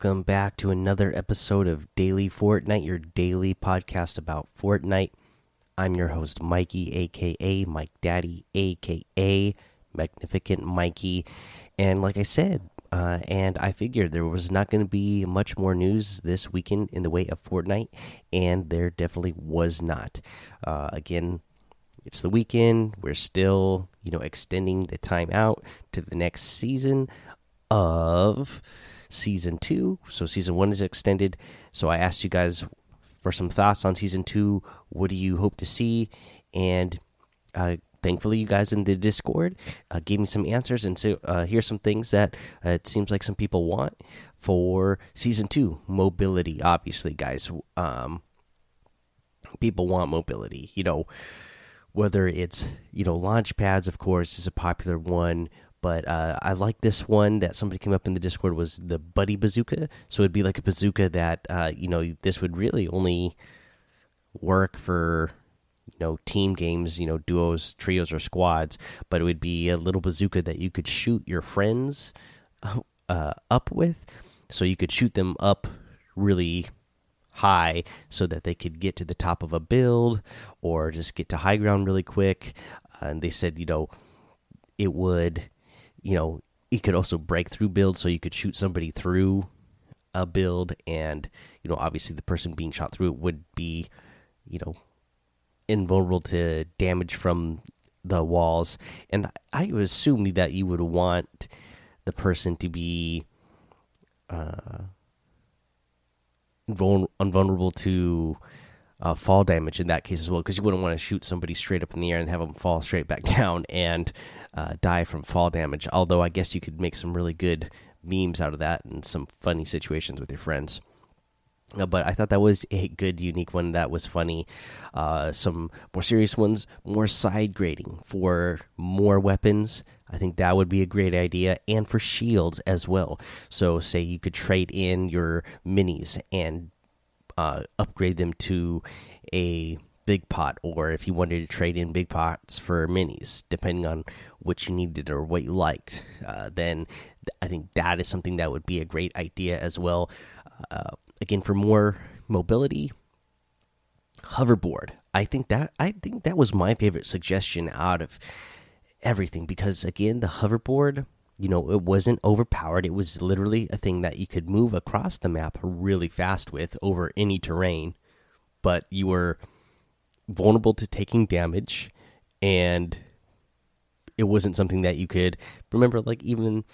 welcome back to another episode of Daily Fortnite, your daily podcast about Fortnite. I'm your host, Mikey, aka Mike Daddy, aka Magnificent Mikey. And like I said, uh, and I figured there was not going to be much more news this weekend in the way of Fortnite, and there definitely was not. Uh, again, it's the weekend. We're still, you know, extending the time out to the next season of season two. So season one is extended. So I asked you guys for some thoughts on season two. What do you hope to see? And uh, thankfully, you guys in the Discord uh, gave me some answers. And so uh, here's some things that uh, it seems like some people want for season two. Mobility, obviously, guys. Um, people want mobility. You know, whether it's you know launch pads, of course, is a popular one but uh, I like this one that somebody came up in the Discord was the Buddy Bazooka. So it'd be like a bazooka that uh, you know this would really only work for you know team games, you know duos, trios, or squads. But it would be a little bazooka that you could shoot your friends uh, up with, so you could shoot them up really high so that they could get to the top of a build or just get to high ground really quick. and they said you know it would you know, it could also break through builds, so you could shoot somebody through a build, and you know, obviously the person being shot through it would be, you know, invulnerable to damage from the walls. And I would assume that you would want the person to be uh, invulnerable to uh, fall damage in that case as well, because you wouldn't want to shoot somebody straight up in the air and have them fall straight back down and uh, die from fall damage. Although I guess you could make some really good memes out of that and some funny situations with your friends. Uh, but I thought that was a good, unique one that was funny. Uh, some more serious ones, more side grading for more weapons. I think that would be a great idea, and for shields as well. So, say you could trade in your minis and uh, upgrade them to a big pot, or if you wanted to trade in big pots for minis, depending on what you needed or what you liked, uh, then I think that is something that would be a great idea as well. Uh, again, for more mobility, hoverboard. I think that I think that was my favorite suggestion out of everything because again, the hoverboard you know, it wasn't overpowered. It was literally a thing that you could move across the map really fast with over any terrain, but you were vulnerable to taking damage and it wasn't something that you could remember like even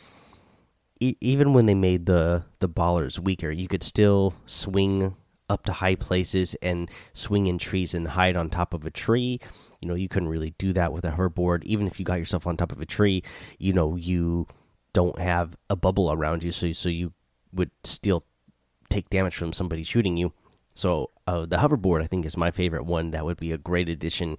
even when they made the the ballers weaker, you could still swing up to high places and swing in trees and hide on top of a tree. You know you couldn't really do that with a hoverboard. Even if you got yourself on top of a tree you know you don't have a bubble around you so so you would still take damage from somebody shooting you. So uh, the hoverboard i think is my favorite one. That would be a great addition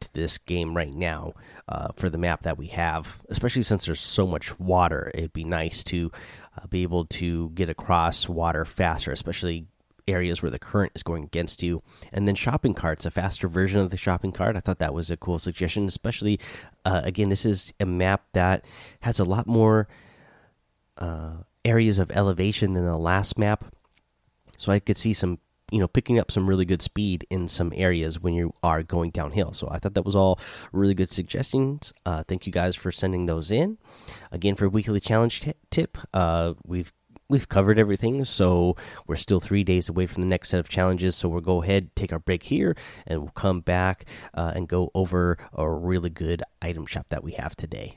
to this game right now uh, for the map that we have especially since there's so much water. It'd be nice to uh, be able to get across water faster especially areas where the current is going against you. And then shopping carts, a faster version of the shopping cart. I thought that was a cool suggestion, especially uh, again, this is a map that has a lot more uh, areas of elevation than the last map. So I could see some, you know, picking up some really good speed in some areas when you are going downhill. So I thought that was all really good suggestions. Uh, thank you guys for sending those in. Again, for weekly challenge tip, uh, we've we've covered everything. So we're still three days away from the next set of challenges. So we'll go ahead, take our break here, and we'll come back uh, and go over a really good item shop that we have today.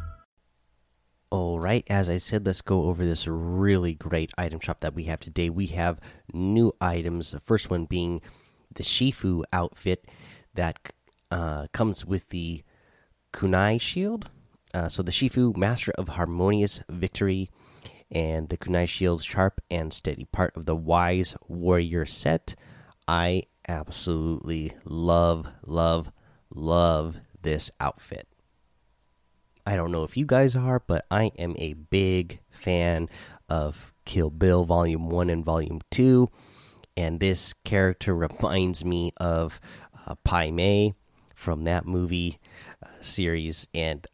Right, as I said, let's go over this really great item shop that we have today. We have new items. The first one being the Shifu outfit that uh, comes with the Kunai shield. Uh, so the Shifu, Master of Harmonious Victory, and the kunai shield sharp and steady part of the wise warrior set i absolutely love love love this outfit i don't know if you guys are but i am a big fan of kill bill volume 1 and volume 2 and this character reminds me of uh, pai mei from that movie uh, series and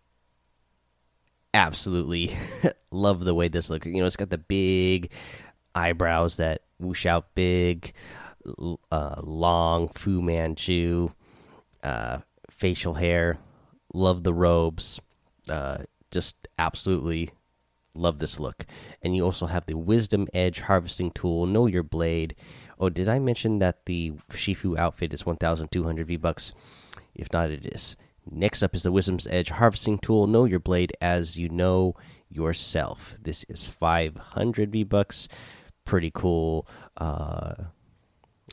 absolutely love the way this looks. You know, it's got the big eyebrows that whoosh out big, uh, long Fu Manchu, uh, facial hair. Love the robes. Uh, just absolutely love this look. And you also have the Wisdom Edge harvesting tool. Know your blade. Oh, did I mention that the Shifu outfit is 1,200 V bucks? If not, it is. Next up is the Wisdom's Edge harvesting tool. Know your blade as you know yourself. This is 500 V bucks. Pretty cool. Uh,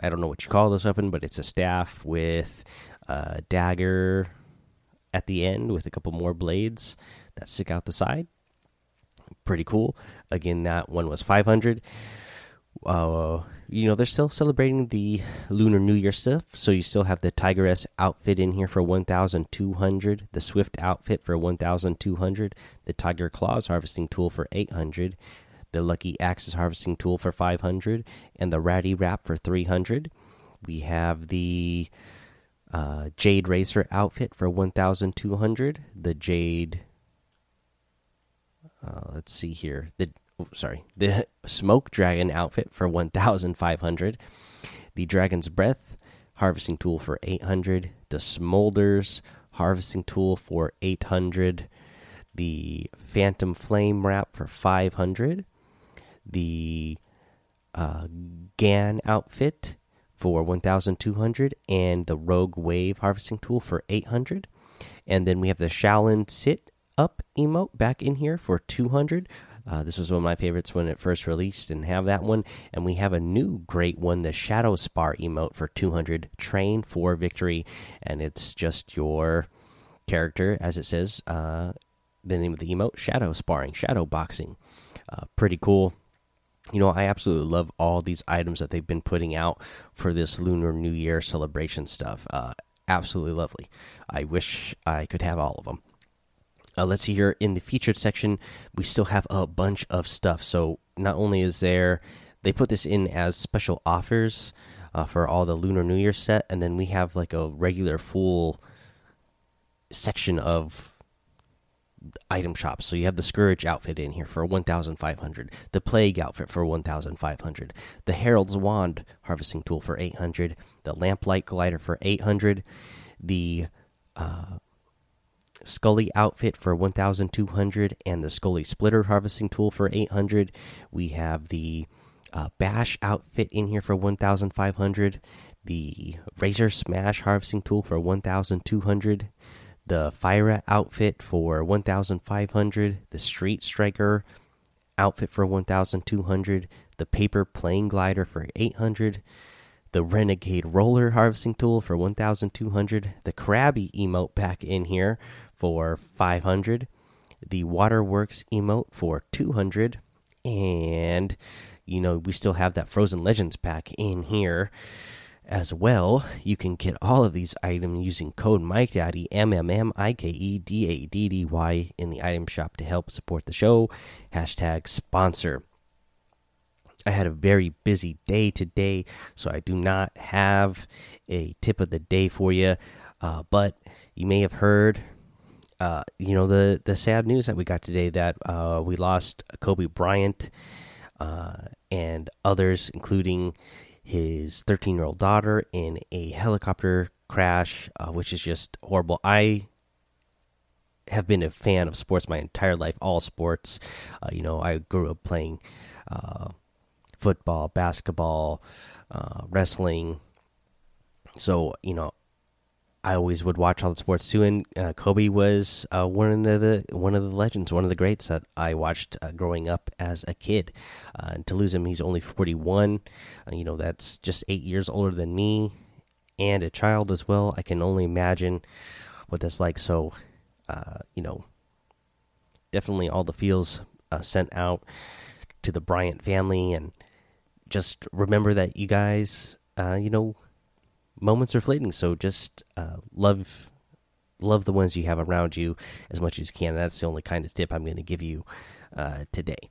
I don't know what you call this weapon, but it's a staff with a dagger at the end with a couple more blades that stick out the side. Pretty cool. Again, that one was 500 uh, you know, they're still celebrating the Lunar New Year stuff. So you still have the Tigress outfit in here for 1,200, the Swift outfit for 1,200, the Tiger Claws harvesting tool for 800, the Lucky Axes harvesting tool for 500, and the Ratty Wrap for 300. We have the uh, Jade Racer outfit for 1,200, the Jade. Uh, let's see here. The oh, sorry, the smoke dragon outfit for 1500, the dragon's breath harvesting tool for 800, the smolders harvesting tool for 800, the phantom flame wrap for 500, the uh, Gan outfit for 1200 and the rogue wave harvesting tool for 800 and then we have the shaolin sit up emote back in here for 200 uh, this was one of my favorites when it first released, and have that one. And we have a new great one, the Shadow Spar emote for 200. Train for victory, and it's just your character, as it says. Uh, the name of the emote, Shadow Sparring, Shadow Boxing. Uh, pretty cool. You know, I absolutely love all these items that they've been putting out for this Lunar New Year celebration stuff. Uh, absolutely lovely. I wish I could have all of them. Uh, let's see here in the featured section, we still have a bunch of stuff. So not only is there, they put this in as special offers uh, for all the Lunar New Year set, and then we have like a regular full section of item shops. So you have the Scourge outfit in here for 1,500, the Plague outfit for 1,500, the Herald's Wand harvesting tool for 800, the Lamplight glider for 800, the uh, Scully outfit for 1200 and the Scully splitter harvesting tool for 800. We have the uh, Bash outfit in here for 1500, the Razor Smash harvesting tool for 1200, the Fire outfit for 1500, the Street Striker outfit for 1200, the Paper Plane Glider for 800 the Renegade Roller Harvesting Tool for 1,200, the Krabby emote back in here for 500, the Waterworks emote for 200, and you know, we still have that Frozen Legends pack in here as well. You can get all of these items using code MikeDaddy, M M M I K E D A D D Y, in the item shop to help support the show. Hashtag sponsor. I had a very busy day today, so I do not have a tip of the day for you. Uh, but you may have heard, uh, you know, the the sad news that we got today that uh, we lost Kobe Bryant uh, and others, including his 13 year old daughter, in a helicopter crash, uh, which is just horrible. I have been a fan of sports my entire life, all sports. Uh, you know, I grew up playing football, basketball, uh, wrestling. So you know, I always would watch all the sports too. And uh, Kobe was uh, one of the one of the legends, one of the greats that I watched uh, growing up as a kid. Uh, and to lose him, he's only forty one. Uh, you know, that's just eight years older than me, and a child as well. I can only imagine what that's like. So, you know, definitely all the feels sent out to the Bryant family, and just remember that you guys, uh, you know, moments are fleeting. So just uh, love love the ones you have around you as much as you can. That's the only kind of tip I'm going to give you uh, today.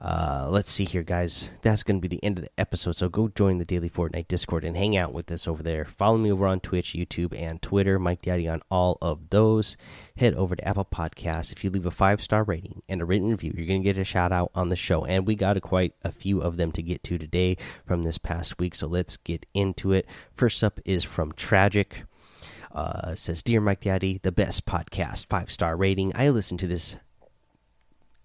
Uh, let's see here, guys. That's going to be the end of the episode. So go join the Daily Fortnite Discord and hang out with us over there. Follow me over on Twitch, YouTube, and Twitter. Mike Daddy on all of those. Head over to Apple Podcasts. If you leave a five star rating and a written review, you're going to get a shout out on the show. And we got a, quite a few of them to get to today from this past week. So let's get into it. First up is from Tragic. Uh, says, Dear Mike Daddy, the best podcast, five star rating. I listen to this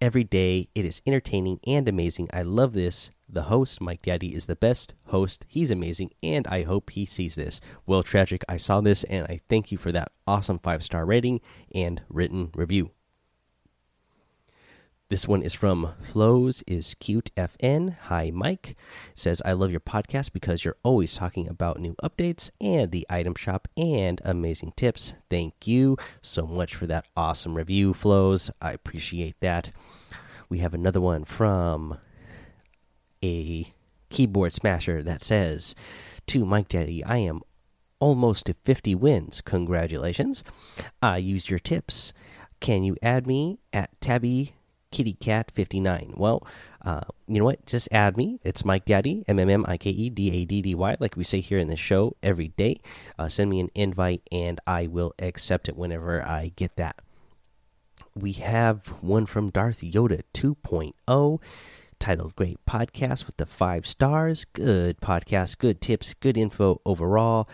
every day. It is entertaining and amazing. I love this. The host, Mike Daddy, is the best host. He's amazing, and I hope he sees this. Well, tragic, I saw this, and I thank you for that awesome five star rating and written review. This one is from Flows is cute FN. Hi Mike says I love your podcast because you're always talking about new updates and the item shop and amazing tips. Thank you so much for that awesome review, Flows. I appreciate that. We have another one from a keyboard smasher that says to Mike Daddy, I am almost to 50 wins. Congratulations. I used your tips. Can you add me at Tabby Kitty Cat 59. Well, uh, you know what? Just add me. It's Mike Daddy, M M M I K E D A D D Y, like we say here in the show every day. Uh, send me an invite and I will accept it whenever I get that. We have one from Darth Yoda 2.0 titled Great Podcast with the five stars. Good podcast, good tips, good info overall.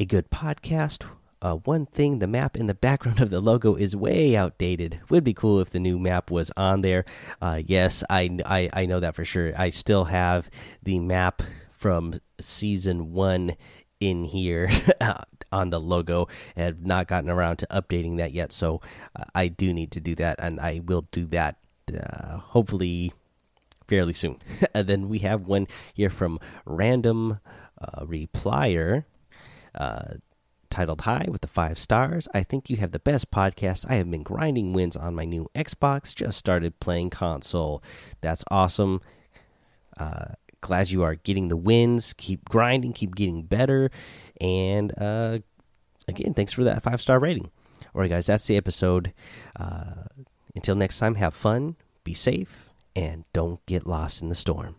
A good podcast uh, one thing, the map in the background of the logo is way outdated. Would be cool if the new map was on there. Uh, yes, I, I I know that for sure. I still have the map from season one in here on the logo. I have not gotten around to updating that yet, so uh, I do need to do that, and I will do that uh, hopefully fairly soon. and then we have one here from Random uh, Replier. Titled High with the five stars. I think you have the best podcast. I have been grinding wins on my new Xbox. Just started playing console. That's awesome. Uh, glad you are getting the wins. Keep grinding, keep getting better. And uh, again, thanks for that five star rating. All right, guys, that's the episode. Uh, until next time, have fun, be safe, and don't get lost in the storm.